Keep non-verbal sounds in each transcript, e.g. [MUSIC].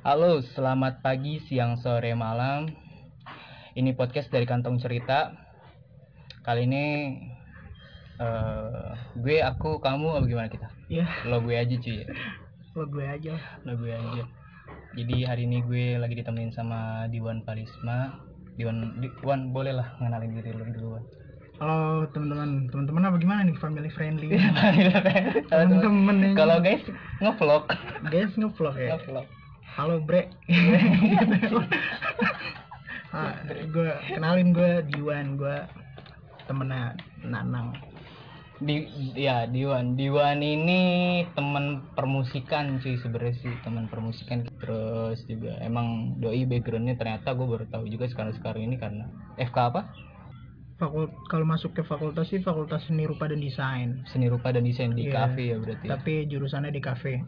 Halo, selamat pagi, siang, sore, malam. Ini podcast dari Kantong Cerita. Kali ini eh gue, aku, kamu, apa gimana kita? Ya, Lo gue aja cuy. lo gue aja. Lo gue aja. Jadi hari ini gue lagi ditemenin sama Diwan Palisma. Diwan, Diwan boleh lah ngenalin diri lo duluan. Halo teman-teman, teman-teman apa gimana nih family friendly? [LAUGHS] Teman-teman. Kalau guys ngevlog, guys ngevlog ya. ngevlog. Halo bre. [LAUGHS] ah, gue kenalin gue Diwan, gue temennya Nanang. di ya Diwan Diwan ini teman permusikan sih sebenarnya sih teman permusikan terus juga emang doi backgroundnya ternyata gue baru tahu juga sekarang sekarang ini karena FK apa Fakult kalau masuk ke fakultas sih fakultas seni rupa dan desain. seni rupa dan desain di Iya. kafe ya berarti ya. Tapi jurusannya di kafe.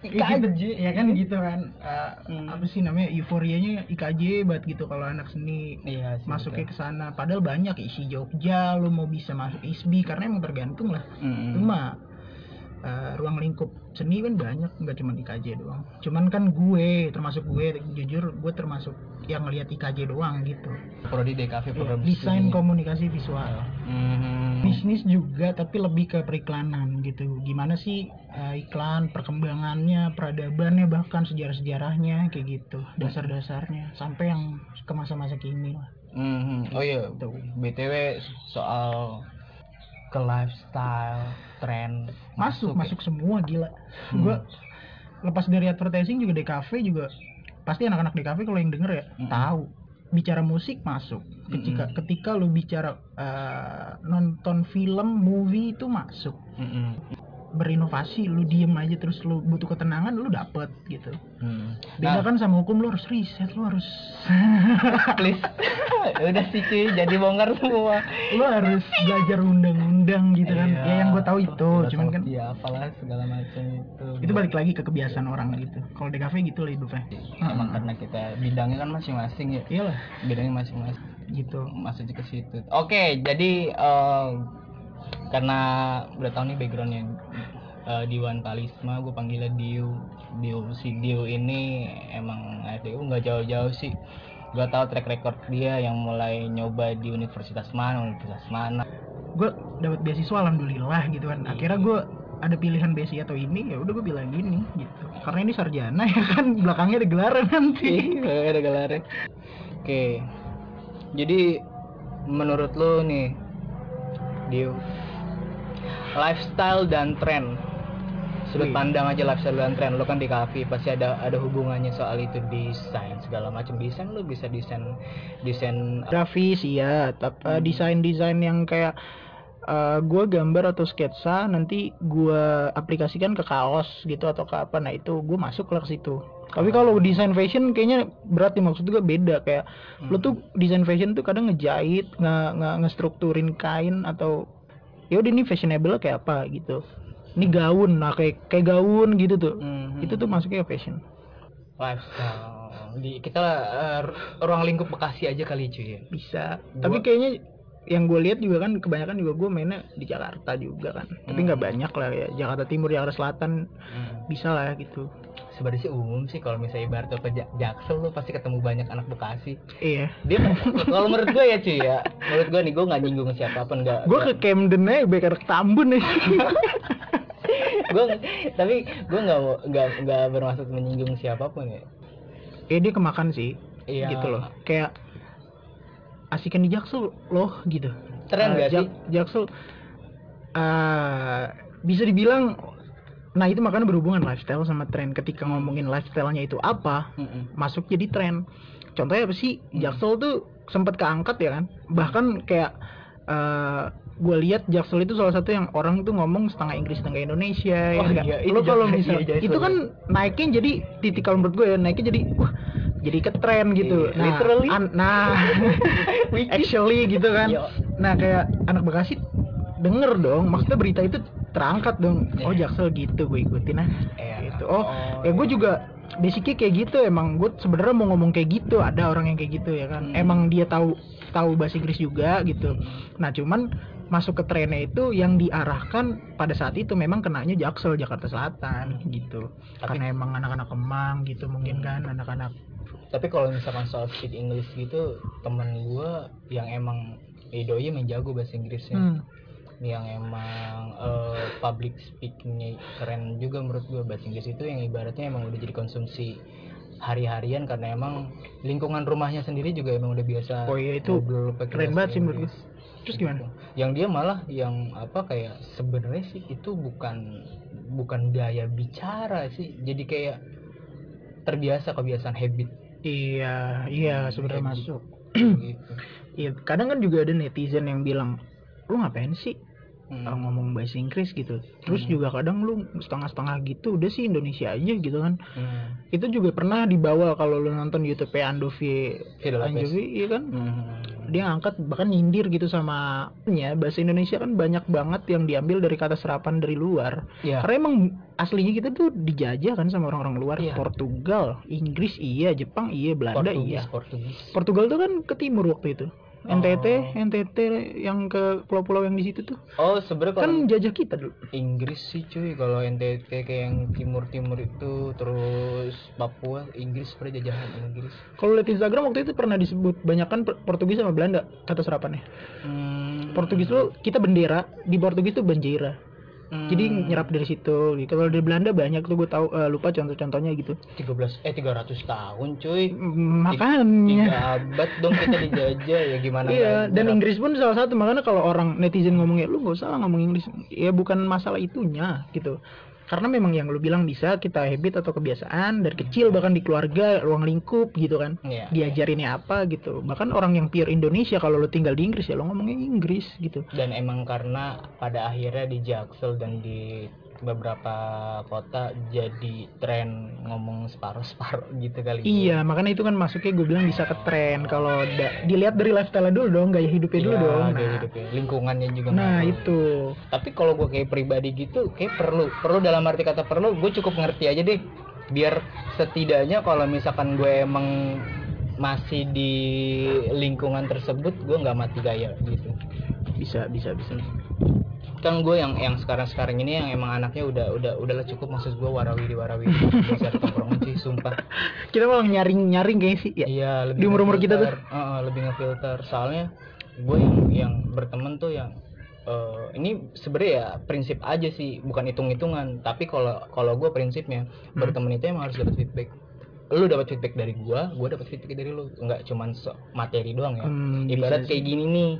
IKJ. ya kan gitu kan. Eh, Hmm. Apa sih namanya? Euforianya IKJ banget gitu kalau anak seni iya sih, masuknya betul. ke sana padahal banyak isi Jogja lu mau bisa masuk ISBI karena emang tergantung lah Mm-mm. cuma eh, ruang lingkup seni kan banyak nggak cuma IKJ doang. Cuman kan gue termasuk gue jujur gue termasuk yang ngelihat IKJ doang gitu. Prodi DKV Ya, program desain komunikasi visual. Mhm. bisnis juga tapi lebih ke periklanan gitu. Gimana sih eh, iklan perkembangannya peradabannya bahkan sejarah-sejarahnya kayak gitu. Dasar-dasarnya. Sampai yang ke masa-masa kini lah. Mhm. oh iya Tuh. btw soal ke lifestyle tren masuk masuk semua gila Hmm. gua lepas dari advertising juga di cafe juga pasti anak-anak di cafe kalau yang denger ya Mm-mm. tahu bicara musik masuk ketika Mm-mm. ketika lu bicara eh, nonton film movie itu masuk Mhm. Berinovasi lu diem aja terus lu butuh ketenangan lu dapet gitu. Mhm. beda Nah, kan sama hukum lu harus riset lu harus [LAUGHS] please. [LAUGHS] Udah sih cuy jadi bongkar semua. Lu harus belajar undang-undang gitu kan. Iya. ya yang gue tahu itu cuman kan ya apalah segala macam itu. Itu balik lagi ke kebiasaan orang gitu. Kalau di cafe gitu lah hidupnya. Emang karena kita bidangnya kan masing-masing ya. Iyalah. Bidangnya masing-masing. Gitu. Masuk ke situ. Oke jadi eh, karena udah tahu nih backgroundnya eh, Diwan Palisma gue panggilnya Diu Diu si Diu ini emang RDU nggak jauh-jauh sih. Gue tahu track record dia yang mulai nyoba di universitas mana universitas mana. Gue dapat beasiswa alhamdulillah gitu kan. Akhirnya gue ada pilihan besi atau ini ya udah gue bilang gini gitu. Karena ini sarjana [LAUGHS] ya kan? Belakangnya ada gelar nanti. Iya, ada gelarnya. Oke. Jadi menurut lo nih, Dio, lifestyle dan tren. Sudut pandang aja lifestyle dan tren. Lo kan di kafe pasti ada ada hubungannya soal itu desain segala macam. Desain lo bisa desain desain grafis iya. Tapi desain desain yang kayak gue gambar atau sketsa nanti gue aplikasikan ke kaos gitu atau ke apa. Nah itu gue masuk lah ke situ. Tapi kalau desain fashion kayaknya berat nih. Maksud gue beda. Kayak lo tuh desain fashion tuh kadang ngejahit nge, nge ngestrukturin kain atau ya udah ini fashionable kayak apa gitu. Ini gaun nah kayak kayak gaun gitu tuh. Mhm. itu tuh masuknya fashion. Lifestyle. Di kita eh, ruang lingkup Bekasi aja kali cuy. Ya. bisa. Gua- tapi kayaknya yang gue lihat juga kan kebanyakan juga gue mainnya di Jakarta juga kan. Tapi nggak Hmm. banyak lah ya. Jakarta Timur Jakarta Selatan. Hmm. bisa lah ya gitu sebenarnya sih umum sih kalau misalnya ibarat ke Jak- Jaksel lo pasti ketemu banyak anak Bekasi. Iya. Dia kalau menurut gue ya cuy ya. Menurut gue nih gue nggak nyinggung siapa pun nggak gue ke Camden aja beker ke Tambun nih. [LAUGHS] Gue tapi gue nggak nggak nggak bermaksud menyinggung siapa pun ya. Ya dia kemakan sih Iya. gitu loh. Kayak asikan di Jaksel loh gitu. Tren Eh, nggak sih? Jak- Jaksel eh, bisa dibilang nah itu makanya berhubungan lifestyle sama tren ketika ngomongin lifestyle-nya itu apa Mm-mm. masuk jadi tren. Contohnya apa sih? Hmm. Jaksel tuh sempat keangkat ya kan. Bahkan kayak gue lihat Jaksel itu salah satu yang orang tuh ngomong setengah Inggris setengah Indonesia ya Oh nggak? iya, itu Lo kalau misal iya, itu kan naiknya jadi titik kalau menurut gue ya naiknya jadi wah jadi ke tren gitu. Iya, Nah, literally. an- nah [LAUGHS] actually gitu kan. Yo. Nah kayak anak Bekasi denger dong maksudnya berita itu terangkat dong. Oh Iya. Jaksel gitu gue ikutin ah Iya. gitu. Oh ya gue juga basicnya kayak gitu emang. Gue sebenarnya mau ngomong kayak gitu ada orang yang kayak gitu ya kan. Hmm. emang dia tahu tahu bahasa Inggris juga gitu. Nah cuman masuk ke trennya itu yang diarahkan pada saat itu memang kenanya Jaksel Jakarta Selatan gitu. Tapi- karena emang anak-anak Kemang gitu mungkin kan anak-anak tapi kalau misalkan soal speak English gitu temen gua yang emang eh, doi emang jago bahasa Inggrisnya. Hmm, yang emang eh, public speakingnya keren juga menurut gua. Bahasa Inggris itu yang ibaratnya emang udah jadi konsumsi hari-harian karena emang lingkungan rumahnya sendiri juga emang udah biasa oh iya itu keren banget sih menurut gue terus gimana? Yang dia malah yang apa kayak sebenarnya sih itu bukan bukan gaya bicara sih. Jadi kayak terbiasa kebiasaan habit. Iya iya sebenarnya Habit. masuk. Gitu. [CLEARS THROAT] Iya kadang kan juga ada netizen yang bilang lu ngapain sih Hmm. uh, ngomong bahasa Inggris gitu terus Hmm. juga kadang lu setengah-setengah gitu udah sih Indonesia aja gitu kan Hmm. itu juga pernah dibawa kalau lu nonton YouTube Andovi. Anjovi iya kan Hmm. dia ngangkat bahkan nyindir gitu sama ya bahasa Indonesia kan banyak banget yang diambil dari kata serapan dari luar Iya. karena emang aslinya kita tuh dijajah kan sama orang-orang luar Iya. Portugal Inggris iya Jepang iya Belanda Portugis, iya Portugis. Portugal tuh kan ke timur waktu itu Oh. NTT NTT yang ke pulau-pulau yang di situ tuh Oh, sebenarnya kan jajah kita dulu Inggris sih cuy, kalau NTT kayak yang timur-timur itu terus Papua, Inggris pada jajahan Inggris. kalau lihat Instagram waktu itu pernah disebut banyak kan Portugis sama Belanda kata serapannya Hmm. Portugis tuh kita bendera di Portugis tuh banjira Hmm. jadi nyerap dari situ kalau di Belanda banyak tuh gue tahu eh, lupa contoh-contohnya gitu 13 eh 300 tahun cuy. Mm, makanya Tiga abad dong kita dijajah ya gimana iya nggak dan? Inggris pun salah satu makanya kalau orang netizen ngomongnya lu gak salah ngomong Inggris ya bukan masalah itunya gitu karena memang yang lu bilang bisa kita habit atau kebiasaan dari kecil bahkan di keluarga ruang lingkup gitu kan. Iya. diajarinnya apa gitu. Bahkan orang yang pure Indonesia kalau lu tinggal di Inggris ya lo ngomongnya Inggris gitu. Dan emang karena pada akhirnya di Jaksel dan di beberapa kota jadi tren ngomong separuh-separuh [LAUGHS] gitu kali. ya. iya makanya itu kan masuknya gue bilang bisa ke tren kalau da- dilihat dari lifestyle dulu dong gaya hidupnya dulu Iya, dong gaya nah, hidupnya. lingkungannya juga nah ngaruh. itu tapi kalau gue kayak pribadi gitu kayak perlu perlu dalam arti kata perlu gue cukup ngerti aja deh biar setidaknya kalau misalkan gue emang masih di lingkungan tersebut gue nggak mati gaya gitu bisa bisa bisa kan gue yang yang sekarang sekarang ini yang emang anaknya udah udah udahlah cukup. Maksud gue warawiri warawiri. Bisa tongkrongan sih sumpah. [LAUGHS] Kita malah nyaring nyaring kayaknya sih ya. Iya lebih Di umur-umur kita tuh. Heeh, lebih ngefilter. Soalnya gue yang yang berteman tuh yang eh, ini sebenarnya ya prinsip aja sih bukan hitung hitungan tapi kalau kalau gue prinsipnya Hmm. berteman itu emang harus dapat feedback. Lu dapat feedback dari gua gua dapat feedback dari lu. Nggak cuman so- materi doang ya. Hmm, ibarat kayak gini nih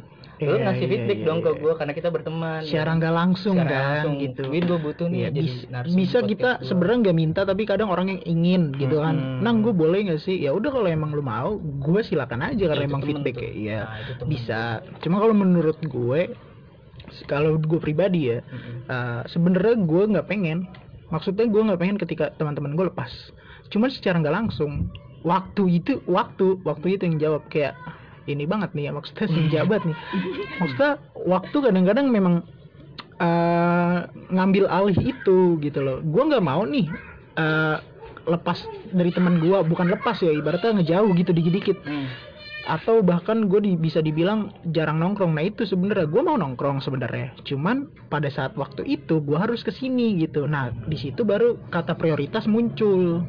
lu Iya, ngasih iya, feedback iya, dong iya. ke gua karena kita berteman. Secara nggak langsung Secara kan langsung. gitu. Win gua butuh nih Iya, jadi bis- bisa kita sebenarnya nggak minta tapi kadang orang yang ingin gitu kan. Mm-mm. nang gue boleh nggak sih? Ya udah kalau emang lu mau gue silakan aja Ya, karena itu emang feedback tuh. ya. Iya Nah, bisa. cuma kalau menurut gue kalau gue pribadi ya Mm-mm. uh, sebenarnya gue nggak pengen. Maksudnya gue nggak pengen ketika teman-teman gue lepas. Cuman secara nggak langsung waktu itu waktu waktu itu yang jawab kayak ini banget nih ya maksudnya si jabat nih. [LAUGHS] Maksudnya waktu kadang-kadang memang uh, ngambil alih itu gitu loh. Gue nggak mau nih uh, lepas dari teman gue bukan lepas ya ibaratnya ngejauh gitu dikit-dikit. Hmm. Atau bahkan gue di, bisa dibilang jarang nongkrong. Nah itu sebenarnya. Gue mau nongkrong sebenarnya. Cuman pada saat waktu itu gue harus ke sini gitu. Nah di situ baru kata prioritas muncul.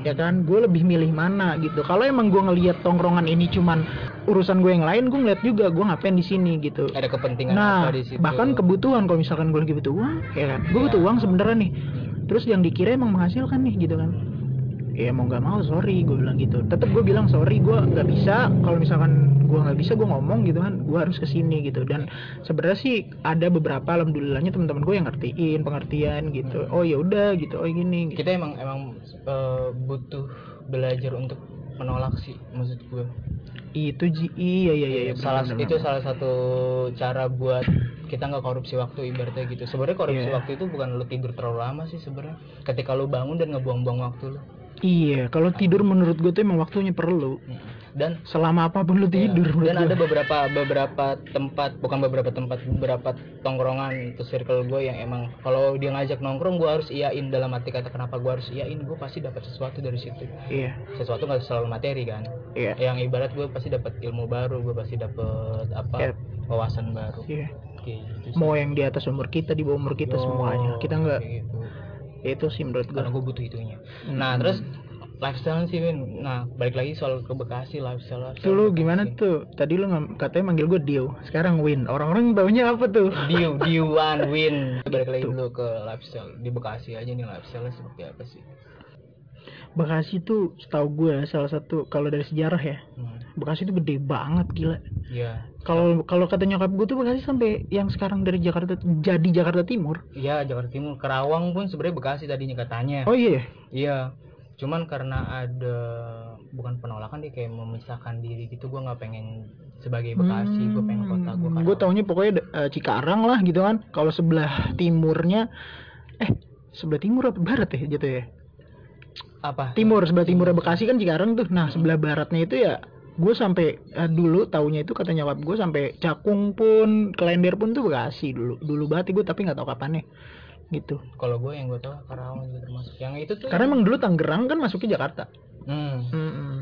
Ya kan? Gue lebih milih mana gitu. Kalau emang gue ngelihat tongkrongan ini cuman urusan gue yang lain gue ngeliat juga. Gue ngapain di sini gitu. Ada kepentingan nah apa di situ? bahkan kebutuhan kalau misalkan gue lagi butuh uang ya kan? Gue Ya. butuh uang sebenarnya nih. Terus yang dikira emang menghasilkan nih gitu kan ya mau nggak mau sorry gue bilang gitu. Tetap gue bilang sorry gue nggak bisa. Kalau misalkan gue nggak bisa gue ngomong gitu kan gue harus ke sini gitu. Dan sebenarnya sih ada beberapa alhamdulillahnya teman-teman gue yang ngertiin pengertian gitu. Oh ya udah gitu. Oh gini gitu. kita emang emang eh, butuh belajar untuk menolak sih maksud gue itu ji iya iya iya, iya salah benar, itu salah satu cara buat kita nggak korupsi waktu ibaratnya gitu. Sebenarnya korupsi Iya. waktu itu bukan lu tidur terlalu lama sih sebenarnya. Ketika lu bangun dan ngebuang-buang waktu lu iya kalau tidur menurut gue tuh emang waktunya perlu. Dan selama apa pun lu tidur ya, menurut dan gue. ada beberapa beberapa tempat bukan beberapa tempat beberapa tongkrongan itu circle gue yang emang kalau dia ngajak nongkrong gue harus iyain. Dalam arti kata kenapa gue harus iyain? Gue pasti dapat sesuatu dari situ. Iya. Sesuatu nggak selalu materi kan? Iya. Yang ibarat gue pasti dapat ilmu baru gue pasti dapat apa Iya. wawasan baru. Iya. Kayak gitu sih. mau yang di atas umur kita di bawah umur kita Yo, semuanya. Kita nggak gitu. Itu sih menurut gue karena gue butuh itunya nah Mm-mm. terus lifestyle sih Win nah balik lagi soal ke Bekasi lifestyle, lifestyle Tuh lu Bekasi. gimana tuh? Tadi lu katanya manggil gue Dio, sekarang Win. Orang-orang taunya apa tuh? Diu, [LAUGHS] Diuan, Win. Balik lagi dulu ke lifestyle di Bekasi aja nih lifestyle seperti apa sih? Bekasi tuh setahu gue salah satu kalau dari sejarah ya. Hmm. Bekasi tuh gede banget gila. Iya, Kalau kalau kata nyokap gue tuh Bekasi sampai yang sekarang dari Jakarta jadi Jakarta Timur. iya Jakarta Timur, Kerawang pun sebenarnya Bekasi tadinya katanya. Oh iya. ya? Iya, cuman karena ada bukan penolakan dia kayak memisahkan diri gitu, gua nggak pengen sebagai Bekasi, gue pengen kota gue. Gue Hmm, taunya pokoknya eh, Cikarang lah gitu kan. Kalau sebelah timurnya eh sebelah timur apa barat ya gitu ya? apa? Timur, sebelah timurnya Bekasi kan Cikarang tuh. Nah, sebelah baratnya itu ya gue sampai eh, dulu taunya itu kata nyokap gue sampai Cakung pun Klender pun tuh Bekasi dulu dulu banget gue tapi nggak tahu kapannya gitu Kalau gue yang gue tahu Kerawang juga termasuk. Yang itu tuh. karena emang dulu Tangerang kan masuknya Jakarta Hmm, Mm-mm.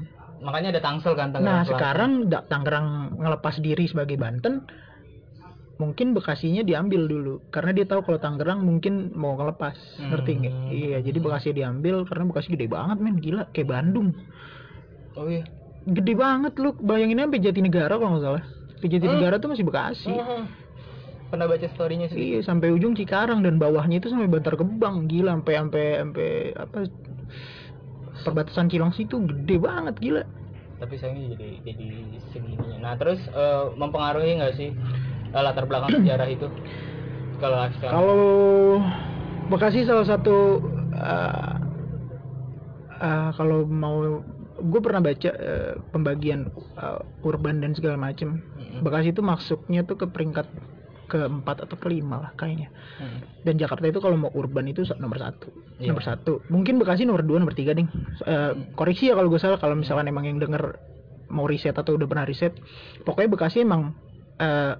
makanya ada Tangsel kan Tangerang nah Selatan. sekarang da- Tangerang ngelepas diri sebagai Banten mungkin Bekasinya diambil dulu karena dia tahu kalau Tangerang mungkin mau ngelepas ngerti nggak Hmm. iya jadi Bekasi diambil karena Bekasi gede banget men gila kayak Bandung Oh iya. Gede banget lu bayangin sampai Jatinegara kalau nggak salah. Sampai Jatinegara tuh masih Bekasi. Hmm. Pernah baca storynya sih? iya sampai ujung Cikarang dan bawahnya itu sampai Bantar Gebang. Gila sampai sampai sampai apa perbatasan Cilengsi itu gede banget gila. Tapi sayangnya jadi jadi segininya. Nah terus eh, mempengaruhi nggak sih eh, latar belakang sejarah itu? Kalau kalau Bekasi salah satu eh, eh, kalau mau gue pernah baca eh, pembagian eh, urban dan segala macem. Mm-mm. Bekasi itu masuknya tuh ke peringkat keempat atau kelima lah kayaknya. Mm-mm. dan Jakarta itu kalau mau urban itu nomor satu. Iya. nomor satu. Mungkin Bekasi nomor dua nomor tiga ding. Eh, koreksi ya kalau gue salah kalau misalkan emang yang denger mau riset atau udah pernah riset. Pokoknya Bekasi emang eh,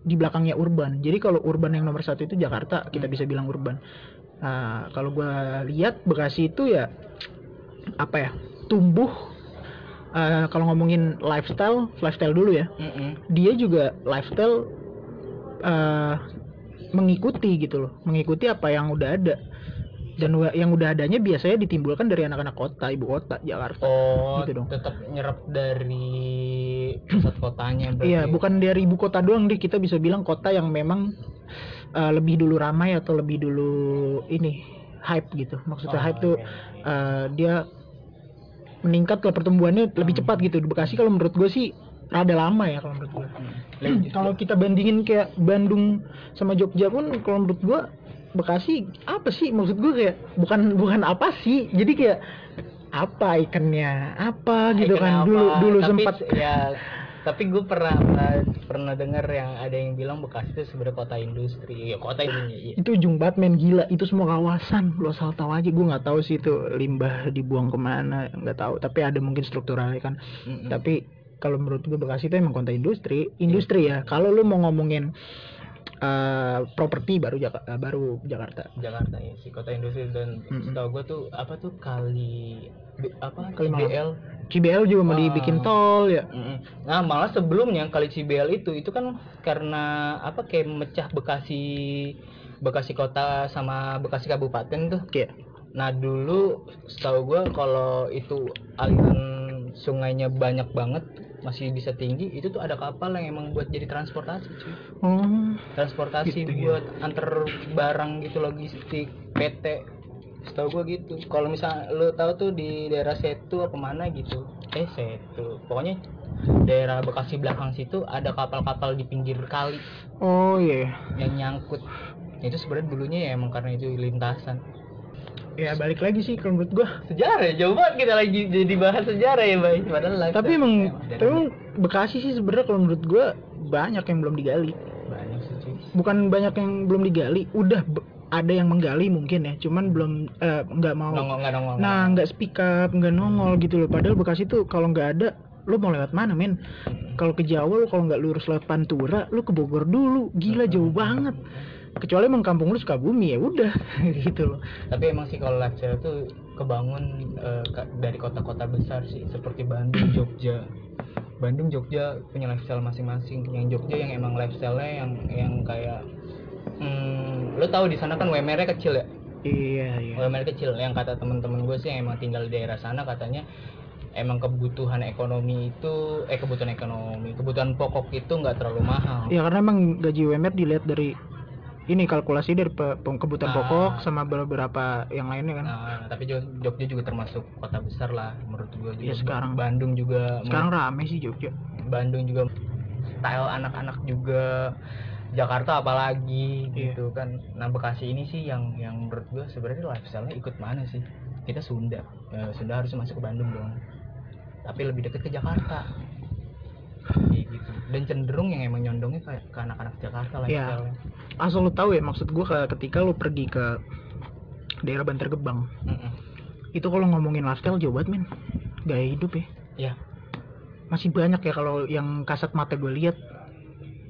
di belakangnya urban. Jadi kalau urban yang nomor satu itu Jakarta kita bisa bilang urban. Nah, kalau gue lihat Bekasi itu ya apa ya tumbuh eh, kalau ngomongin lifestyle lifestyle dulu ya. Mm-mm. dia juga lifestyle eh, mengikuti gitu loh. Mengikuti apa yang udah ada. Dan yang udah adanya biasanya ditimbulkan dari anak-anak kota ibu kota Jakarta. Oh Gitu dong. tetap nyerap dari pusat kotanya berarti. Iya bukan dari ibu kota doang deh kita bisa bilang kota yang memang eh, lebih dulu ramai atau lebih dulu ini hype gitu. Maksudnya Oh, hype tuh iya. eh, dia meningkat kalau pertumbuhannya lebih Hmm. cepat gitu. Di Bekasi kalau menurut gue sih rada lama ya kalau menurut gue Hmm. kalau kita bandingin kayak Bandung sama Jogja pun kalau menurut gua Bekasi apa sih? Maksud gua kayak bukan bukan apa sih? Jadi kayak apa ikannya? Apa gitu Ikan kan? apa? dulu dulu Tapi sempat ya tapi gue pernah pernah, pernah dengar yang ada yang bilang Bekasi itu sebenarnya kota industri. Ya kota ini itu ujung Batman gila itu semua kawasan. Lo asal tahu aja gua nggak tahu sih itu limbah dibuang ke mana nggak tahu. Tapi ada mungkin strukturalnya kan. Mm-mm. tapi kalau menurut gue Bekasi itu emang kota industri. Industri ya. Kalau lu mau ngomongin eh, properti baru Jakarta baru Jakarta. Jakarta ya sih kota industri dan Mm-mm. setahu gue tuh apa tuh kali B- apa? Kali. CBL CBL juga mau Ah. dibikin tol ya. Nah malah sebelumnya kali CBL itu itu kan karena apa kayak mecah Bekasi Bekasi kota sama Bekasi kabupaten tuh. Kayak nah dulu setahu gue kalau itu aliran sungainya banyak banget masih bisa tinggi itu tuh ada kapal yang emang buat jadi transportasi cuy. Oh. Transportasi Gitu ya. buat antar barang gitu logistik PT. Setahu gua gitu. Kalau misal lo tahu tuh di daerah Setu apa mana gitu? Eh Setu. Pokoknya daerah Bekasi belakang situ ada kapal-kapal di pinggir kali. Oh iya. Yang nyangkut. Itu sebenarnya dulunya ya emang karena itu lintasan ya balik lagi sih kalau menurut gua. Sejarah ya jauh banget kita lagi jadi bahas sejarah ya bay. Padahal tapi emang dari- tapi emang Bekasi sih sebenarnya kalau menurut gua banyak yang belum digali. Banyak sih cuy bukan banyak yang belum digali udah ada yang menggali mungkin ya cuman belum eh, nggak mau nongol nggak nongol nggak nah nggak speak up nggak nongol gitu loh. Padahal Bekasi tuh kalau nggak ada lo mau lewat mana men kalau ke Jawa lo kalau nggak lurus lewat Pantura lo ke Bogor dulu. Gila jauh banget kecuali emang kampung lu Sukabumi ya udah [LAUGHS] gitu loh. Tapi emang sih kalau lifestyle tuh kebangun ka- dari kota-kota besar sih seperti Bandung, Jogja. Bandung Jogja punya lifestyle masing-masing yang Jogja yang emang lifestyle-nya yang yang kayak hmm, lo tahu di sana kan WMR-nya kecil ya? Iya iya. UMR kecil. Yang kata teman-teman gue sih yang emang tinggal di daerah sana katanya emang kebutuhan ekonomi itu eh kebutuhan ekonomi kebutuhan pokok itu nggak terlalu mahal. Ya karena emang gaji UMR dilihat dari ini kalkulasi dari pe- kebutuhan Ah. pokok sama beberapa yang lainnya kan. Nah tapi Jo- Jogja juga termasuk kota besar lah menurut gue juga. Iya, sekarang. Bandung juga sekarang rame sih Jogja. Bandung juga style anak-anak juga. Jakarta apalagi Iya. gitu kan. Nah Bekasi ini sih yang yang menurut gue sebenarnya lifestyle-nya ikut mana sih? Kita Sunda. Eh, Sunda harus masuk ke Bandung dong. Tapi lebih dekat ke Jakarta Kayak gitu. Dan cenderung yang emang nyondongnya kayak ke anak-anak Jakarta Iya. lifestyle asal lu tahu ya maksud gua ke- ketika lu pergi ke daerah Bantar Gebang. Itu kalau ngomongin lifestyle jauh banget men. Gaya hidup ya. Iya. masih banyak ya kalau yang kasat mata gue lihat.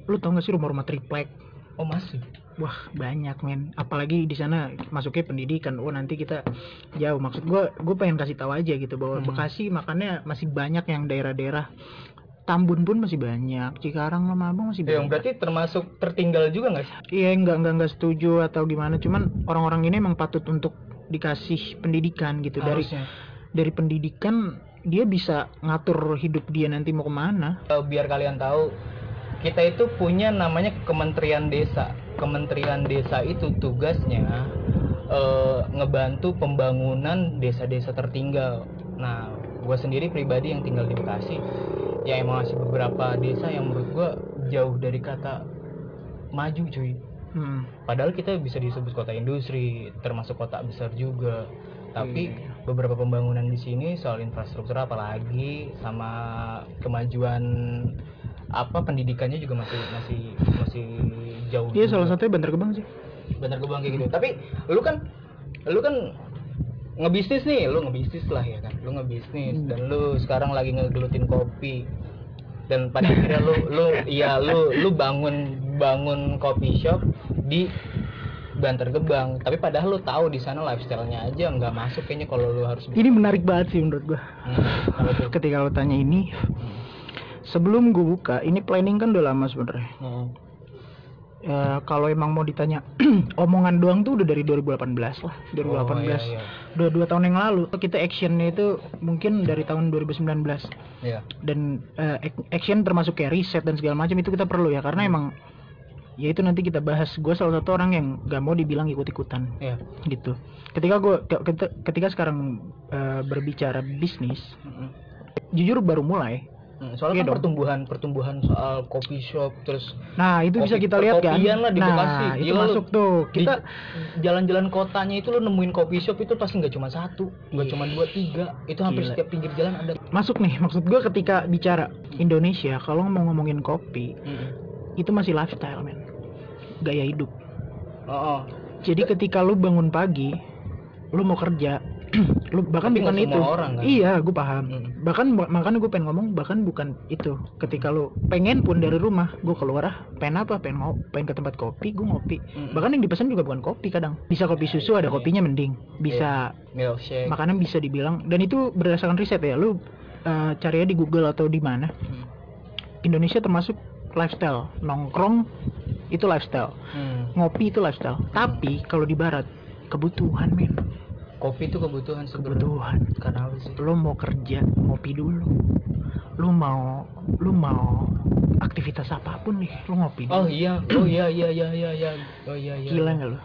Lu tau gak sih rumah-rumah triplek? Oh masih? Wah banyak men. Apalagi di sana masuknya pendidikan. Oh nanti kita jauh. Maksud gua gue pengen kasih tahu aja gitu bahwa Hmm. Bekasi makanya masih banyak yang daerah-daerah Tambun pun masih banyak Cikarang sama Mampang masih Ya, banyak. berarti termasuk tertinggal juga nggak sih? Iya enggak enggak enggak setuju atau gimana. Cuman orang-orang ini emang patut untuk dikasih pendidikan gitu. Dari Harusnya. dari pendidikan dia bisa ngatur hidup dia nanti mau ke mana. Eh, biar kalian tahu kita itu punya namanya Kementerian Desa. Kementerian Desa itu tugasnya eh, ngebantu pembangunan desa-desa tertinggal. Nah gue sendiri pribadi yang tinggal di Bekasi ya emang masih beberapa desa yang menurut gue jauh dari kata maju cuy. Hmm. padahal kita bisa disebut kota industri termasuk kota besar juga. Tapi Iya. beberapa pembangunan di sini soal infrastruktur apalagi sama kemajuan apa pendidikannya juga masih masih masih jauh Iya salah satunya Bantar Gebang sih. Bantar Gebang kayak gitu. Tapi lu kan lu kan ngebisnis nih lu ngebisnis lah ya kan. Lu ngebisnis Hmm. dan lu sekarang lagi ngegelutin kopi. Dan pada akhirnya lu lu iya lu lu bangun bangun kopi shop di Bantar Gebang. Tapi padahal lu tahu di sana lifestyle-nya aja nggak masuk kayaknya kalau lu harus ini menarik banget sih menurut gua. Hmm, ketika lo tanya ini sebelum gue buka ini planning kan udah lama sebenarnya. Hmm. Ya, kalau emang mau ditanya [CLEARS THROAT] omongan doang tuh udah dari 2018 lah 2018 Oh, iya, iya. udah dua tahun yang lalu kita actionnya itu mungkin dari tahun 2019 Iya. dan ac- action termasuk kayak riset dan segala macam itu kita perlu ya karena Hmm. emang ya itu nanti kita bahas gue salah satu orang yang gak mau dibilang ikut-ikutan Iya. gitu ketika gue ketika, sekarang eh, berbicara bisnis jujur baru mulai Hmm, Soalnya Iya kan dong. pertumbuhan pertumbuhan soal coffee shop terus nah itu bisa Kopi- kita lihat kan lah di nah Bekasi. itu Gila lu. masuk tuh di kita jalan-jalan kotanya itu lu nemuin coffee shop itu pasti nggak cuma satu, nggak Iya. cuma dua tiga, itu hampir Gila. setiap pinggir jalan ada. masuk nih maksud gue ketika bicara Indonesia kalau mau ngomongin kopi itu masih lifestyle men gaya hidup Oh, oh. jadi ketika lu bangun pagi lu mau kerja [CLEARS THROAT] lu bahkan Tapi bukan itu orang, kan? iya gue paham Mm. bahkan makanya gue pengen ngomong bahkan bukan itu ketika lu pengen pun dari rumah gue keluar ah pengen apa pengen mau pengen ke tempat kopi gue ngopi Mm. bahkan yang dipesan juga bukan kopi kadang bisa kopi susu ada Iya. kopinya mending bisa milkshake. makanan bisa dibilang dan itu berdasarkan riset ya lu uh, cari aja di Google atau di mana Hmm. Indonesia termasuk lifestyle nongkrong itu lifestyle Hmm. ngopi itu lifestyle tapi kalau di barat kebutuhan men Kopi itu kebutuhan sebenarnya. kebutuhan Karena sih? lu mau kerja ngopi dulu lu mau lu mau aktivitas apa pun nih lu ngopi Oh dulu iya, oh iya iya iya iya iya. Oh iya iya. gila iya. nggak lu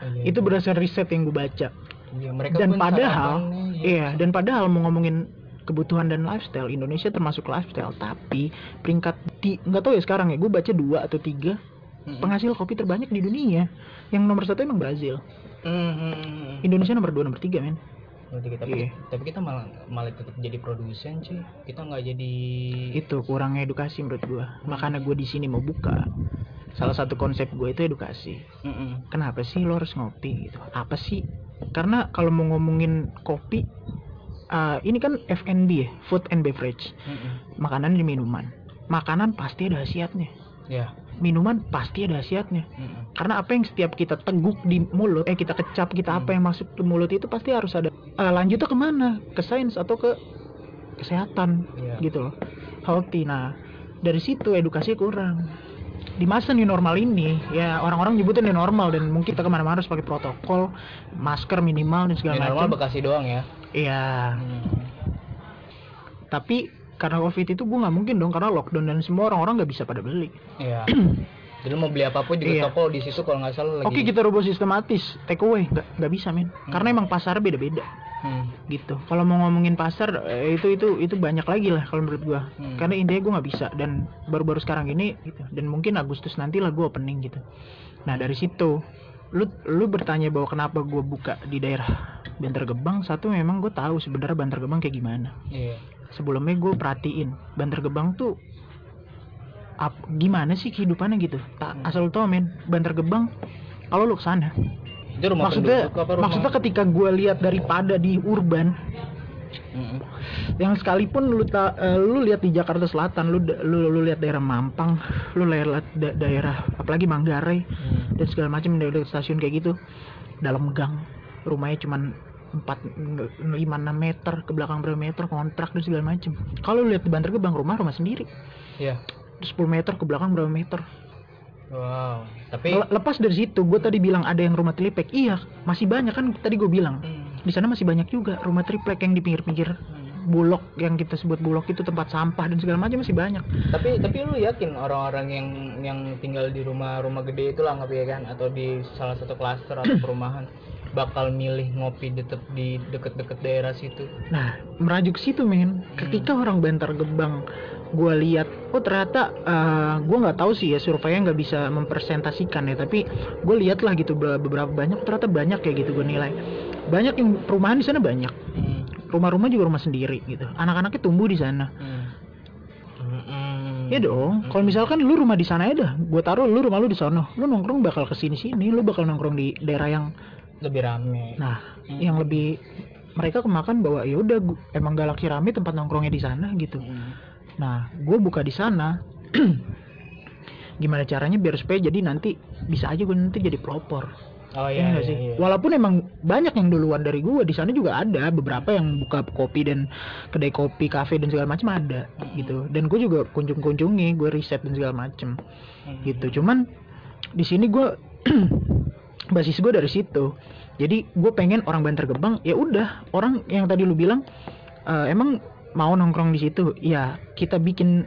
Oh, iya, itu iya. berdasarkan riset yang gue baca Iya, mereka dan padahal sarapannya, iya dan padahal mau ngomongin kebutuhan dan lifestyle Indonesia termasuk lifestyle tapi peringkat di nggak tahu ya sekarang ya gue baca dua atau tiga Mm-mm. penghasil kopi terbanyak di dunia yang nomor satu emang Brazil Mm-mm. Indonesia nomor dua nomor tiga men Berarti kita, Iya. tapi kita malah malah tetap jadi produsen cuy. Kita nggak jadi itu kurangnya edukasi menurut gua makanya gue di sini mau buka salah satu konsep gue itu edukasi Mm-mm. kenapa sih lo harus ngopi gitu apa sih karena kalau mau ngomongin kopi uh, ini kan F&B ya food and beverage Mm-mm. makanan dan minuman makanan pasti ada khasiatnya Ya. Minuman pasti ada khasiatnya Mm-mm. karena apa yang setiap kita teguk di mulut eh kita kecap kita apa Hmm. yang masuk ke mulut itu pasti harus ada uh, lanjutnya ke mana ke sains atau ke kesehatan Iya. gitu loh healthy nah dari situ edukasi kurang di masa new normal ini ya orang-orang nyebutin new normal dan mungkin kita ke mana-mana harus pakai protokol masker minimal dan segala Ini normal macam Bekasi doang ya iya Hmm. tapi karena covid itu gue nggak mungkin dong karena lockdown dan semua orang-orang nggak bisa pada beli. Iya. [CLEARS THROAT] Jadi mau beli apa pun juga Iya. toko di situ kalau nggak salah lagi. oke kita rubah sistematis take away. Nggak nggak bisa men. Karena emang pasar beda-beda. Hmm. gitu. Kalau mau ngomongin pasar eh, itu itu itu banyak lagi lah kalau menurut gua. Hmm. karena intinya gua nggak bisa. Dan baru-baru sekarang ini gitu. Dan mungkin Agustus nanti lah gua opening gitu. Nah dari situ lu lu bertanya bahwa kenapa gua buka di daerah Bantar Gebang? Satu memang gue tahu sebenarnya Bantar Gebang kayak gimana. Iya. Sebelumnya gue perhatiin Bantar Gebang tuh ap, gimana sih kehidupannya gitu tak Hmm. asal lu tau men Bantar Gebang kalau lu ke sana Itu rumah maksudnya apa rumah? maksudnya ketika gue lihat daripada di urban Mm-mm. yang sekalipun lu ta, eh, lu lihat di Jakarta Selatan lu lu, lu lihat daerah Mampang lu lihat da- daerah apalagi Manggarai Hmm. dan segala macam daerah stasiun kayak gitu dalam gang rumahnya cuman 4 5 6 meter ke belakang berapa meter kontrak dan segala macam kalau lihat di Bantar Gebang rumah rumah sendiri Iya. 10 meter ke belakang berapa meter Wow. Tapi Le- lepas dari situ gue tadi bilang ada yang rumah triplek iya masih banyak kan tadi gue bilang Hmm. di sana masih banyak juga rumah triplek yang di pinggir-pinggir Hmm. bulog yang kita sebut bulog itu tempat sampah dan segala macam masih banyak tapi tapi lu yakin orang-orang yang yang tinggal di rumah-rumah gede itu lah nggak ya kan atau di salah satu klaster atau perumahan bakal milih ngopi di di deket-deket daerah situ. Nah merajuk situ men. Ketika orang Bantar Gebang gue lihat oh ternyata gue nggak tahu sih ya surveinya nggak bisa mempresentasikan ya. Tapi gue lihat lah gitu be- beberapa banyak ternyata banyak kayak gitu gue nilai. Banyak yang perumahan di sana banyak. Hmm. rumah-rumah juga rumah sendiri gitu. Anak-anaknya tumbuh di sana. Hmm. Hmm. Ya dong, kalau misalkan lu rumah di sana ya dah, gue taruh lu rumah lu di sono, lu nongkrong bakal ke sini sini, lu bakal nongkrong di daerah yang, lebih rame nah, Hmm. yang lebih mereka kemakan bahwa ya udah emang galaksi rame tempat nongkrongnya di sana gitu. Hmm. Nah, gue buka di sana, [CLEARS THROAT] gimana caranya biar supaya jadi nanti bisa aja gue nanti jadi pelopor, oh ya iya, iya, sih? iya. Walaupun emang banyak yang duluan dari gue di sana juga ada beberapa yang buka kopi dan kedai kopi, kafe dan segala macam ada Hmm. gitu. Dan gue juga kunjung-kunjungi, gue riset dan segala macem Hmm. gitu cuman di sini gue [CLEARS THROAT] basis gue dari situ. Jadi gue pengen orang Bantar Gebang ya udah. Orang yang tadi lu bilang "Eh, emang mau nongkrong di situ? Ya kita bikin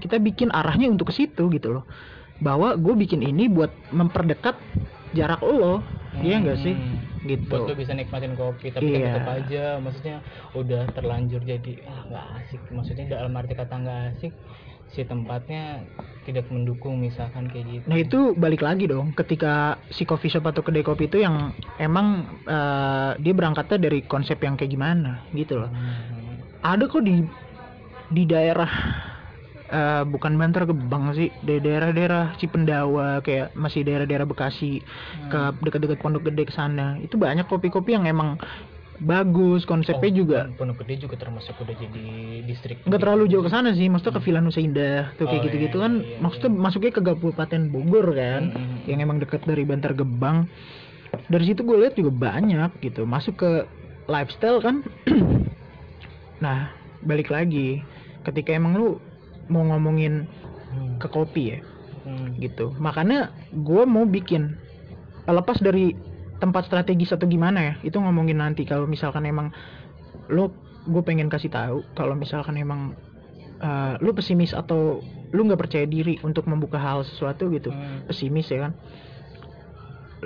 kita bikin arahnya untuk ke situ gitu loh. Bahwa gue bikin ini buat memperdekat jarak lo iya nggak sih? Hmm. gitu. Buat lu bisa nikmatin kopi tapi kan Iya. tetap aja. Maksudnya udah terlanjur jadi ah nggak asik. Maksudnya dalam arti kata nggak asik si tempatnya tidak mendukung misalkan kayak gitu Nah itu balik lagi dong ketika si coffee shop atau kedai kopi itu yang emang eh, dia berangkatnya dari konsep yang kayak gimana gitu loh. Hmm. Ada kok di di daerah eh, bukan Bantar Gebang sih, di daerah-daerah Cipendawa kayak masih daerah-daerah Bekasi ke Hmm. dekat-dekat Pondok Gede ke sana. Itu banyak kopi-kopi yang emang bagus, konsepnya Oh, juga Pondok Gede juga termasuk udah jadi distrik nggak terlalu jauh ke sana sih, maksudnya ke Villa Nusa Indah tuh kayak Oh, gitu-gitu iya, kan, iya, maksudnya iya. masuknya ke Kabupaten Bogor kan. Hmm. yang emang dekat dari Bantar Gebang dari situ gue lihat juga banyak gitu masuk ke lifestyle kan [CLEARS THROAT] nah balik lagi ketika emang lu mau ngomongin Hmm. ke kopi ya Hmm. gitu makanya gue mau bikin lepas dari tempat strategis atau gimana ya? Itu ngomongin nanti kalau misalkan emang lu gue pengen kasih tahu kalau misalkan emang uh, lu pesimis atau lu nggak percaya diri untuk membuka hal sesuatu gitu. Hmm. pesimis ya kan?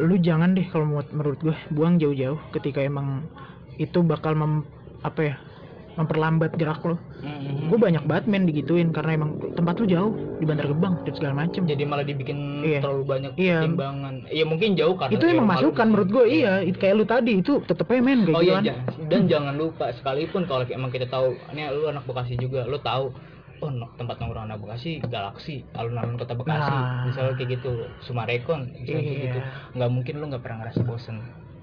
Lu jangan deh kalau menurut menurut gue buang jauh-jauh ketika emang itu bakal mem, apa ya memperlambat gerak lo Hmm. gue banyak banget men digituin karena emang tempat lu jauh di Bantar Gebang dan segala macem jadi malah dibikin Iya. terlalu banyak Iya. pertimbangan iya mungkin jauh karena itu emang masukan menurut gue iya itu kayak lu tadi itu tetep aja men kayak Oh iya, ja- dan jangan lupa sekalipun kalau emang kita tahu, ini lu anak Bekasi juga, lu tahu oh no- tempat nongkrong anak Bekasi Galaksi, alun-alun kota Bekasi, Nah. misalnya kayak gitu, Sumarekon, misalnya kayak Iya. gitu, nggak mungkin lu nggak pernah ngerasa bosen.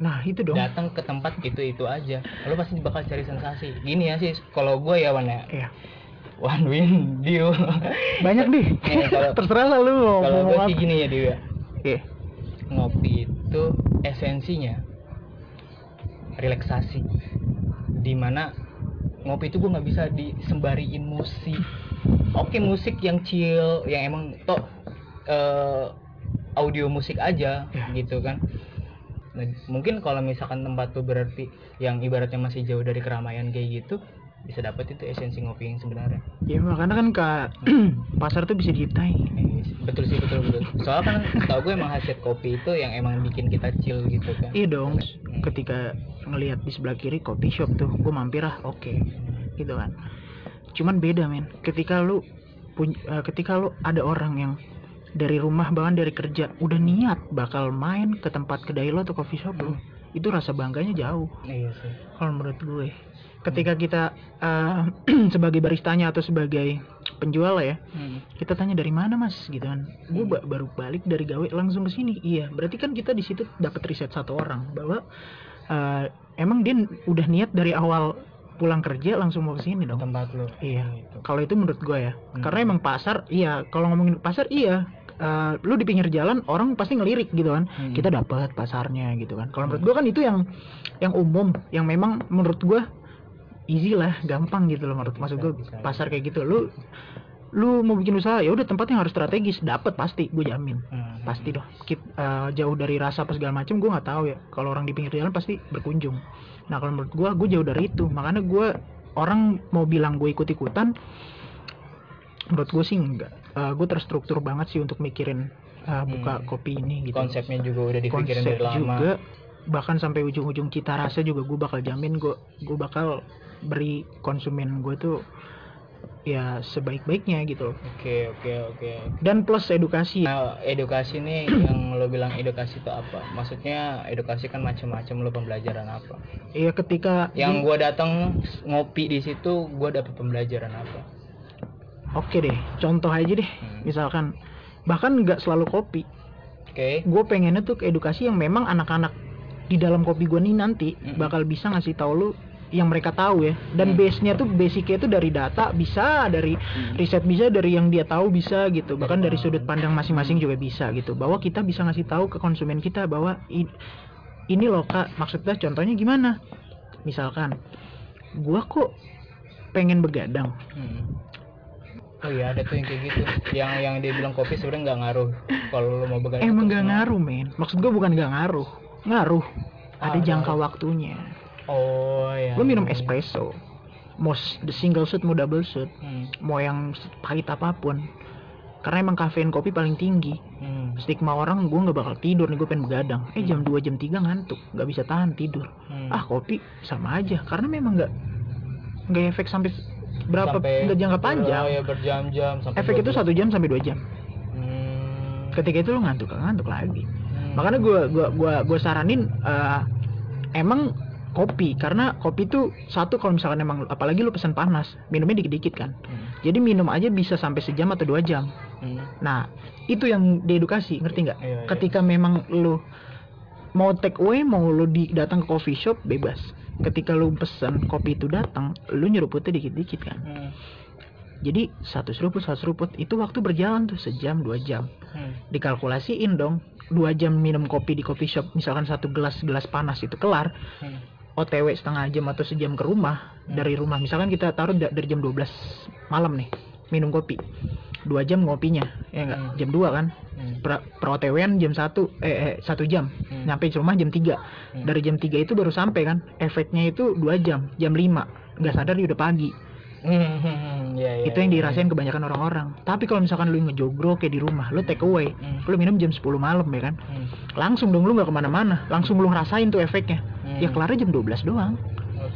Nah itu dong Datang ke tempat itu itu aja, lu pasti bakal cari sensasi. Gini ya sih, kalau gue ya Wan ya, Iya. one win deal. banyak deh [LAUGHS] Iya, [LAUGHS] terserah lah lu kalau gue sih gini ya Dewi ya, Iya. ngopi itu esensinya relaksasi di mana ngopi itu gue nggak bisa disembariin musik oke musik yang chill yang emang toh eh, audio musik aja Ya. gitu kan mungkin kalau misalkan tempat tuh berarti yang ibaratnya masih jauh dari keramaian kayak gitu bisa dapat itu esensi ngopi yang sebenarnya. Ya makanya kan ke [CLEARS THROAT] pasar tuh bisa diciptain Eh, betul sih betul betul. Soalnya kan tau gue emang hasil kopi itu yang emang bikin kita chill gitu kan. Iya dong. Hmm. ketika ngelihat di sebelah kiri coffee shop tuh gue mampir ah oke. Gitu kan. Cuman beda men. Ketika lu pun- eh, ketika lu ada orang yang dari rumah bahkan dari kerja. Udah niat bakal main ke tempat kedai lo atau coffee shop lo. Itu rasa bangganya jauh. Iya sih. Kalau menurut gue ketika kita eh, [CLEARS THROAT] sebagai baristanya atau sebagai penjual ya Hmm. kita tanya dari mana mas? Gitu kan. Gue ba- baru balik dari gawe langsung ke sini. Iya berarti kan kita di situ dapat riset satu orang bahwa eh, emang dia udah niat dari awal pulang kerja langsung mau ke sini dong. Tempat lo. Iya. gitu. kalau itu menurut gue ya. Hmm. karena emang pasar iya. Kalau ngomongin pasar iya Eh, lu di pinggir jalan orang pasti ngelirik gitu kan. Hmm. kita dapat pasarnya gitu kan. Kalau menurut gue kan itu yang yang umum yang memang menurut gue easy lah gampang gitu loh menurut maksud gue pasar kayak gitu. Lu lu mau bikin usaha ya udah tempat yang harus strategis dapat pasti gue jamin. Hmm. pasti doh Kit- eh, jauh dari rasa apa segala macam gue nggak tahu ya. Kalau orang di pinggir jalan pasti berkunjung. Nah kalau menurut gue gue jauh dari itu. Makanya gue orang mau bilang gue ikut ikutan menurut gue sih enggak gue terstruktur banget sih untuk mikirin eh, buka Hmm. kopi ini gitu konsepnya juga udah dipikirin konsep dari lama juga bahkan sampai ujung-ujung cita rasa juga gue bakal jamin gue gue bakal beri konsumen gue tuh ya sebaik-baiknya gitu oke oke oke dan plus edukasi Nah, edukasi nih yang lo bilang edukasi itu apa? Maksudnya edukasi kan macam-macam lo pembelajaran apa? ya ketika Yang gua datang ngopi di situ gua dapet pembelajaran apa? Oke deh contoh aja deh Hmm. misalkan bahkan nggak selalu kopi Oke. gue pengennya tuh ke edukasi yang memang anak-anak di dalam kopi gue nih nanti Mm-mm. bakal bisa ngasih tahu lu yang mereka tahu ya dan Hmm. base-nya tuh basicnya tuh dari data bisa dari riset bisa dari yang dia tahu bisa gitu bahkan dari sudut pandang masing-masing juga bisa gitu bahwa kita bisa ngasih tahu ke konsumen kita bahwa ini loh kak maksudnya contohnya gimana misalkan gua kok pengen begadang Hmm. Oh iya ada tuh yang kayak gitu. Yang yang dia bilang kopi sebenarnya nggak ngaruh kalau lo mau begadang. emang atau gak semua. ngaruh men maksud gua bukan gak ngaruh ngaruh ada Ah, jangka ngaruh. waktunya Oh ya. lu minum espresso mau the single shot mau double shot Hmm. mau yang pahit apa pun karena emang kafein kopi paling tinggi Hmm. stigma orang gue nggak bakal tidur nih gue pengen begadang eh jam 2 jam 3 ngantuk nggak bisa tahan tidur Hmm. ah kopi sama aja karena memang nggak nggak efek sampai berapa Sampai- jangka panjang ya berjam-jam sampai efek itu 12. satu jam sampai dua jam Hmm. ketika itu lu ngantuk ngantuk lagi Hmm. makanya gue gua gua gua saranin eh, emang kopi karena kopi tuh satu kalau misalkan emang apalagi lu pesan panas minumnya dikit-dikit kan Hmm. jadi minum aja bisa sampai sejam atau dua jam Hmm. nah itu yang diedukasi ngerti nggak Iya, iya. ketika memang lu mau take away mau lu di, datang ke coffee shop bebas ketika lu pesen kopi itu datang lu nyeruputnya dikit-dikit kan Hmm. jadi satu seruput satu seruput itu waktu berjalan tuh sejam dua jam Hmm. dikalkulasiin dong dua jam minum kopi di coffee shop misalkan satu gelas gelas panas itu kelar Hmm. OTW setengah jam atau sejam ke rumah Hmm. dari rumah misalkan kita taruh da- dari jam 12 malam nih minum kopi dua jam ngopinya ya enggak Hmm. jam 2 kan Hmm. per, per OTW-an jam satu eh, eh satu jam Hmm. nyampe di rumah jam 3 Hmm. dari jam 3 itu baru sampai kan efeknya itu dua jam jam 5 nggak sadar udah pagi Hmm, [LAUGHS] ya, ya, itu yang ya. dirasain kebanyakan orang-orang tapi kalau misalkan lu ngejogrok kayak di rumah lu take away Hmm. lu minum jam 10 malam ya kan Hmm. langsung dong lu nggak ke mana-mana langsung lu ngerasain tuh efeknya Hmm. ya kelarnya jam 12 doang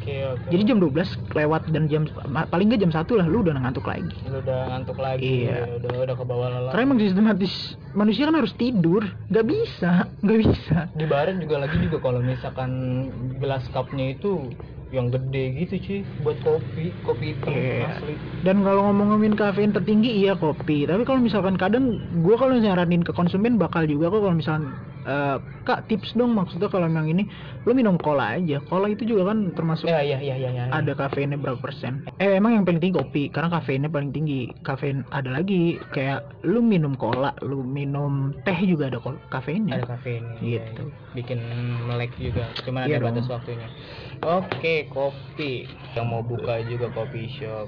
Oke. jadi jam 12 lewat dan jam paling nggak jam satu lah lu udah ngantuk lagi lu udah ngantuk lagi. Iya. Udah udah ke bawah lelah. karena emang sistematis manusia kan harus tidur nggak bisa [LAUGHS] nggak bisa di barat juga lagi juga kalau misalkan gelas cupnya itu yang gede gitu cuy buat kopi kopi hitam Iya. asli dan kalau ngomong-ngomongin kafein tertinggi iya kopi tapi kalau misalkan kadang gua kalau nyaranin ke konsumen bakal juga kok kalau misalkan eh, kak tips dong maksudnya kalau memang ini lu minum cola aja. Cola itu juga kan termasuk ya ya ya ya, ya. ada kafeinnya berapa persen? Eh emang yang paling tinggi kopi karena kafeinnya paling tinggi. Kafein ada lagi kayak lu minum cola lu minum teh juga ada kafeinnya. Ada kafein Gitu. bikin melek juga cuman Iya ada dong. batas waktunya. Oke kopi. Yang mau buka juga coffee shop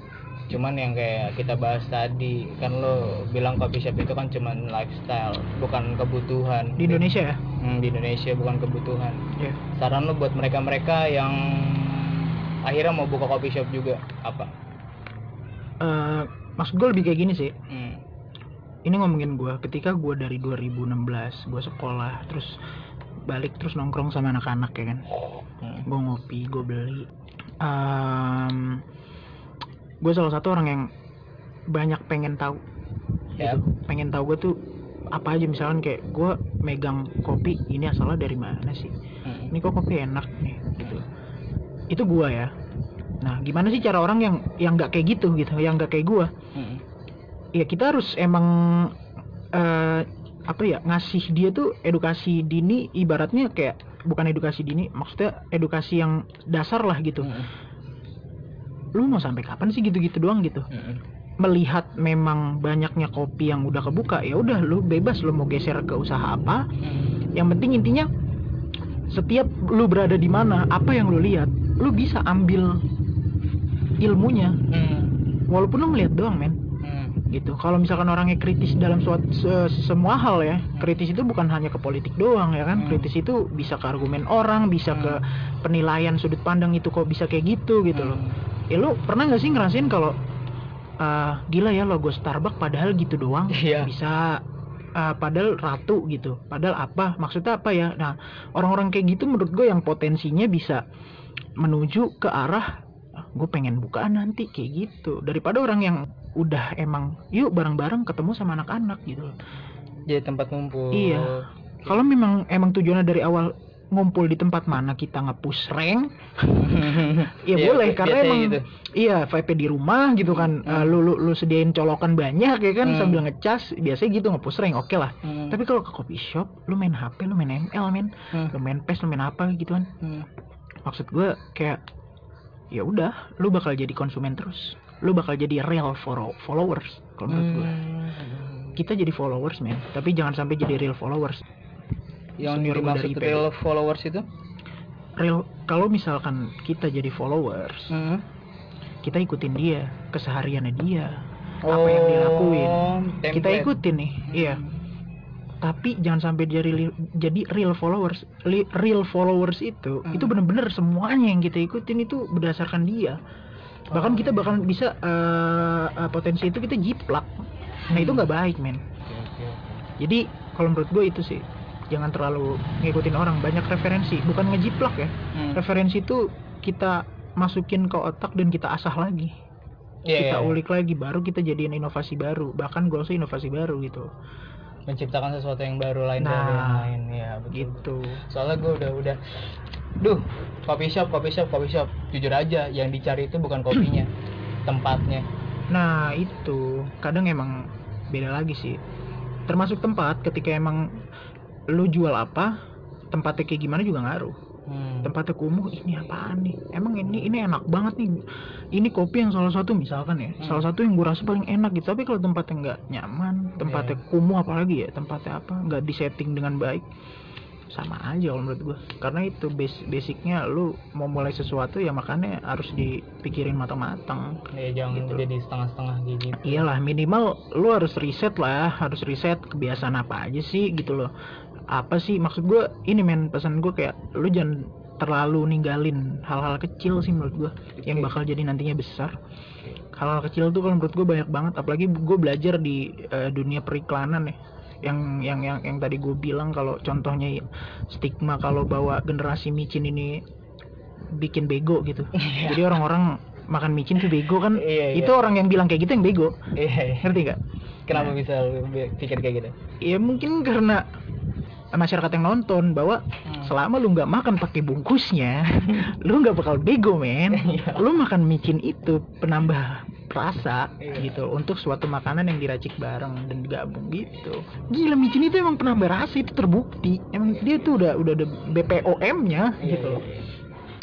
cuman yang kayak kita bahas tadi kan lo bilang coffee shop itu kan cuman lifestyle bukan kebutuhan di Indonesia ya Hmm, di Indonesia bukan kebutuhan Iya. saran lo buat mereka-mereka yang akhirnya mau buka coffee shop juga apa Eh, maksud gue lebih kayak gini sih Hmm. ini ngomongin gue ketika gue dari 2016 gue sekolah terus balik terus nongkrong sama anak-anak ya kan Hmm. gue ngopi gue beli gue salah satu orang yang banyak pengen tahu Ya. gitu. pengen tahu gue tuh apa aja misalkan kayak gue megang kopi ini asalnya dari mana sih Hmm. ini kok kopi enak nih gitu itu gue ya nah gimana sih cara orang yang yang nggak kayak gitu gitu yang nggak kayak gue Hmm. ya kita harus emang eh, apa ya ngasih dia tuh edukasi dini ibaratnya kayak bukan edukasi dini maksudnya edukasi yang dasar lah gitu Hmm. Lu mau sampai kapan sih gitu-gitu doang gitu? Hmm. melihat memang banyaknya kopi yang udah kebuka ya udah lu bebas lu mau geser ke usaha apa. Yang penting intinya setiap lu berada di mana apa yang lu lihat lu bisa ambil ilmunya. Hmm. walaupun lu ngeliat doang men. Hmm. gitu. Kalau misalkan orangnya kritis dalam suatu se- semua hal ya. Kritis itu bukan hanya ke politik doang ya kan? Hmm. kritis itu bisa ke argumen orang bisa ke penilaian sudut pandang itu kok bisa kayak gitu gitu loh ya lu pernah nggak sih ngerasain kalau ah, gila ya logo Starbucks padahal gitu doang? [LAUGHS] Iya. bisa ah, padahal ratu gitu padahal apa? Maksudnya apa ya? Nah orang-orang kayak gitu menurut gue yang potensinya bisa menuju ke arah gue pengen bukaan nanti kayak gitu. Daripada orang yang udah emang yuk bareng-bareng ketemu sama anak-anak gitu jadi tempat ngumpul. Iya. kalau memang emang tujuannya dari awal ngumpul di tempat mana kita nge-push rank [LAUGHS] ya Iya, boleh karena emang gitu. iya vibe di rumah gitu kan Hmm. Eh, lu, lu lu sediain colokan banyak ya kan Hmm. sambil ngecas biasanya gitu nge-push rank oke lah Hmm. tapi kalau ke coffee shop lu main HP lu main ML men Hmm. lu main PES lu main apa gitu kan Hmm. maksud gue kayak ya udah lu bakal jadi konsumen terus lu bakal jadi real follow- followers kalau menurut gue Hmm. kita jadi followers men tapi jangan sampai jadi real followers yang dimaksud dari real followers itu real kalau misalkan kita jadi followers Hmm. kita ikutin dia kesehariannya dia apa yang dia lakuin Oh, kita template. ikutin nih iya tapi jangan sampai jadi jadi real followers real followers itu Hmm. itu bener-bener semuanya yang kita ikutin itu berdasarkan dia bahkan Oh, kita iya. bahkan bisa eh, potensi itu kita jiplak nah itu Hmm. nggak baik men oke, oke. jadi kalau menurut gue itu sih jangan terlalu ngikutin orang banyak referensi bukan ngejiplak ya. Hmm. referensi itu kita masukin ke otak dan kita asah lagi. Iya, kita iya. ulik lagi baru kita jadiin inovasi baru. Bahkan gue sih inovasi baru gitu. Menciptakan sesuatu yang baru lain dari yang Nah, lain. Ya betul gitu. Soalnya gue udah udah duh coffee shop coffee shop coffee shop. Jujur aja yang dicari itu bukan kopinya [CLEARS THROAT] tempatnya. Nah itu. Kadang emang beda lagi sih. Termasuk tempat ketika emang lu jual apa tempatnya kayak gimana juga ngaruh Hmm. tempatnya kumuh ini apaan nih emang ini ini enak banget nih ini kopi yang salah satu misalkan ya Hmm. salah satu yang gue rasa paling enak gitu tapi kalau tempatnya nggak nyaman tempatnya Iya. kumuh apalagi ya tempatnya apa nggak disetting dengan baik sama aja kalau menurut gue karena itu base basicnya lu mau mulai sesuatu ya makanya harus dipikirin matang-matang. Ya jangan Gitu. jadi setengah-setengah gitu. Iyalah minimal lu harus riset lah harus riset kebiasaan apa aja sih gitu loh. Apa sih maksud gue ini men pesan gue kayak lu jangan terlalu ninggalin hal-hal kecil sih menurut gue yang Oke. bakal jadi nantinya besar. Hal-hal kecil tuh kalau menurut gue banyak banget apalagi gue belajar di eh, dunia periklanan ya yang yang yang yang tadi gue bilang kalau contohnya ya, stigma kalau bawa generasi micin ini bikin bego gitu [LAUGHS] jadi orang-orang makan micin tuh bego kan Iya, iya. itu orang yang bilang kayak gitu yang bego iya iya. ngerti gak? kenapa Nah. bisa pikir kayak gitu ya mungkin karena masyarakat yang nonton bahwa Hmm. selama lu nggak makan pakai bungkusnya [LAUGHS] lu nggak bakal bego men Iya. lu makan micin itu penambah rasa Iya. gitu untuk suatu makanan yang diracik bareng dan digabung gitu gila micin itu emang penambah rasa itu terbukti emang dia tuh udah udah ada BPOM-nya Iya, gitu loh iya, iya.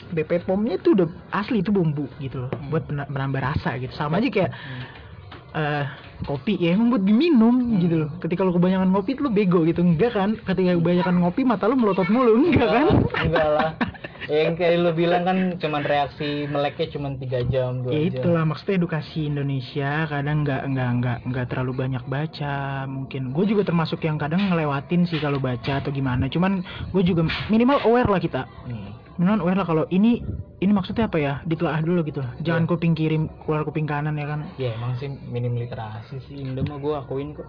BP POM-nya tuh udah asli itu bumbu gitu loh Hmm. buat menambah rasa gitu sama aja kayak Hmm. Kopi ya emang buat diminum Hmm. gitu loh. Ketika lu kebanyakan ngopi lu bego gitu. Enggak kan? Ketika kebanyakan ngopi mata lu melotot mulu. Enggak kan? Enggak lah. [LAUGHS] Yang kayak lu bilang kan cuman reaksi meleknya cuman tiga jam dua ya jam. itulah maksudnya edukasi Indonesia kadang nggak nggak nggak nggak terlalu banyak baca mungkin. Gue juga termasuk yang kadang ngelewatin sih kalau baca atau gimana. Cuman gue juga minimal aware lah kita. Hmm. Minimal aware lah kalau ini ini maksudnya apa ya? Ditelaah dulu gitu. Jangan Iya. kuping kiri keluar kuping kanan ya kan? Ya emang sih minim literasi sih. Indo mah gue akuin kok.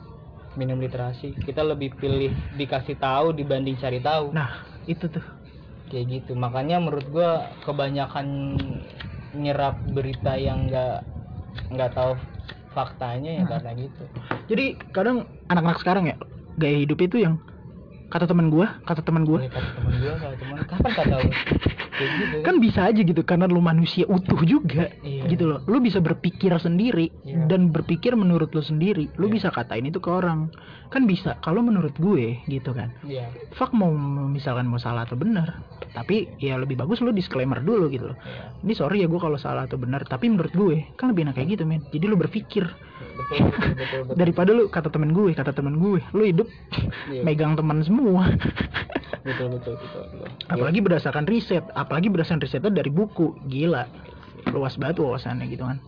Minim literasi. Kita lebih pilih dikasih tahu dibanding cari tahu. Nah itu tuh. Kayak gitu. Makanya menurut gue kebanyakan nyerap berita yang nggak nggak tahu faktanya ya Hmm. karena gitu. Jadi kadang anak-anak sekarang ya gaya hidup itu yang kata teman gua kata teman gua. Boleh kata temen gue kalau temen kapan kata lu kayak gitu kan. Bisa aja gitu karena lu manusia utuh juga Iya. gitu loh. Lu bisa berpikir sendiri Iya. dan berpikir menurut lu sendiri lu Iya. bisa katain itu ke orang. Kan bisa kalau menurut gue gitu kan. Iya. Fuck mau misalkan mau salah atau benar tapi ya lebih bagus lu disclaimer dulu gitu loh. Iya. Ini sorry ya gue kalau salah atau benar tapi menurut gue kan lebih enak kayak gitu men. Jadi lu berpikir. Betul betul betul, betul. daripada lu kata temen gue kata temen gue lu hidup Iya, megang teman semua. Betul betul betul, betul. apalagi berdasarkan riset apalagi berdasarkan risetnya dari buku. Gila. Luas banget wawasannya gitu kan.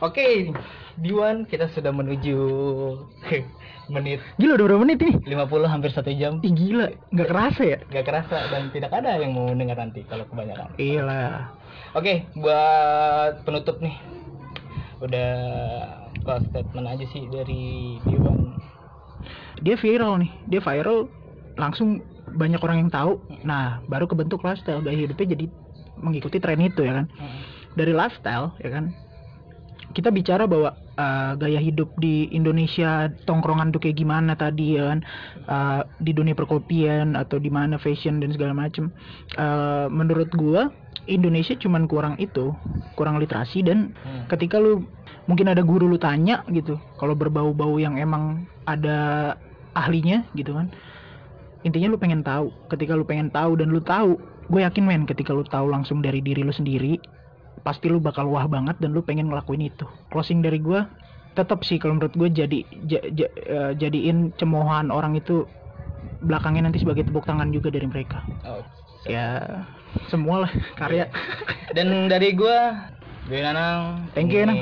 Oke, Diwan, kita sudah menuju [LAUGHS] menit gila udah berapa menit ini? 50 hampir satu jam. Ih, gila. Nggak kerasa ya? Gak kerasa dan tidak ada yang mau dengar nanti kalau kebanyakan. iya Oke, buat penutup nih, udah close statement aja sih dari Diwan. dia viral nih. Dia viral langsung banyak orang yang tahu. Nah baru kebentuk lifestyle. Gaya hidupnya jadi mengikuti tren itu ya kan? Dari lifestyle ya kan? Kita bicara bahwa uh, gaya hidup di Indonesia tongkrongan tuh kayak gimana tadi ya kan? Uh, di dunia perkopian atau di mana fashion dan segala macem. Uh, menurut gua Indonesia cuman kurang itu kurang literasi dan Hmm. ketika lu mungkin ada guru lu tanya gitu kalau berbau-bau yang emang ada ahlinya gitu kan intinya lu pengen tahu. Ketika lu pengen tahu dan lu tahu gue yakin men ketika lu tahu langsung dari diri lu sendiri pasti lu bakal wah banget dan lu pengen ngelakuin itu. Closing dari gue tetap sih kalau menurut gue jadi ja- ja- eh, jadiin cemoohan orang itu belakangnya nanti sebagai tepuk tangan juga dari mereka. Oh, ya semua lah karya. Dan dari gua Gue Nanang. Thank you, Ini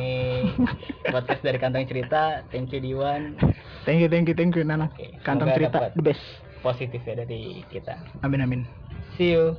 [LAUGHS] Podcast dari Kantong Cerita. Thank you Diwan. thank you thank you thank you Nana Oke, kantong cerita dapat. the best Positif ya dari kita. amin amin See you.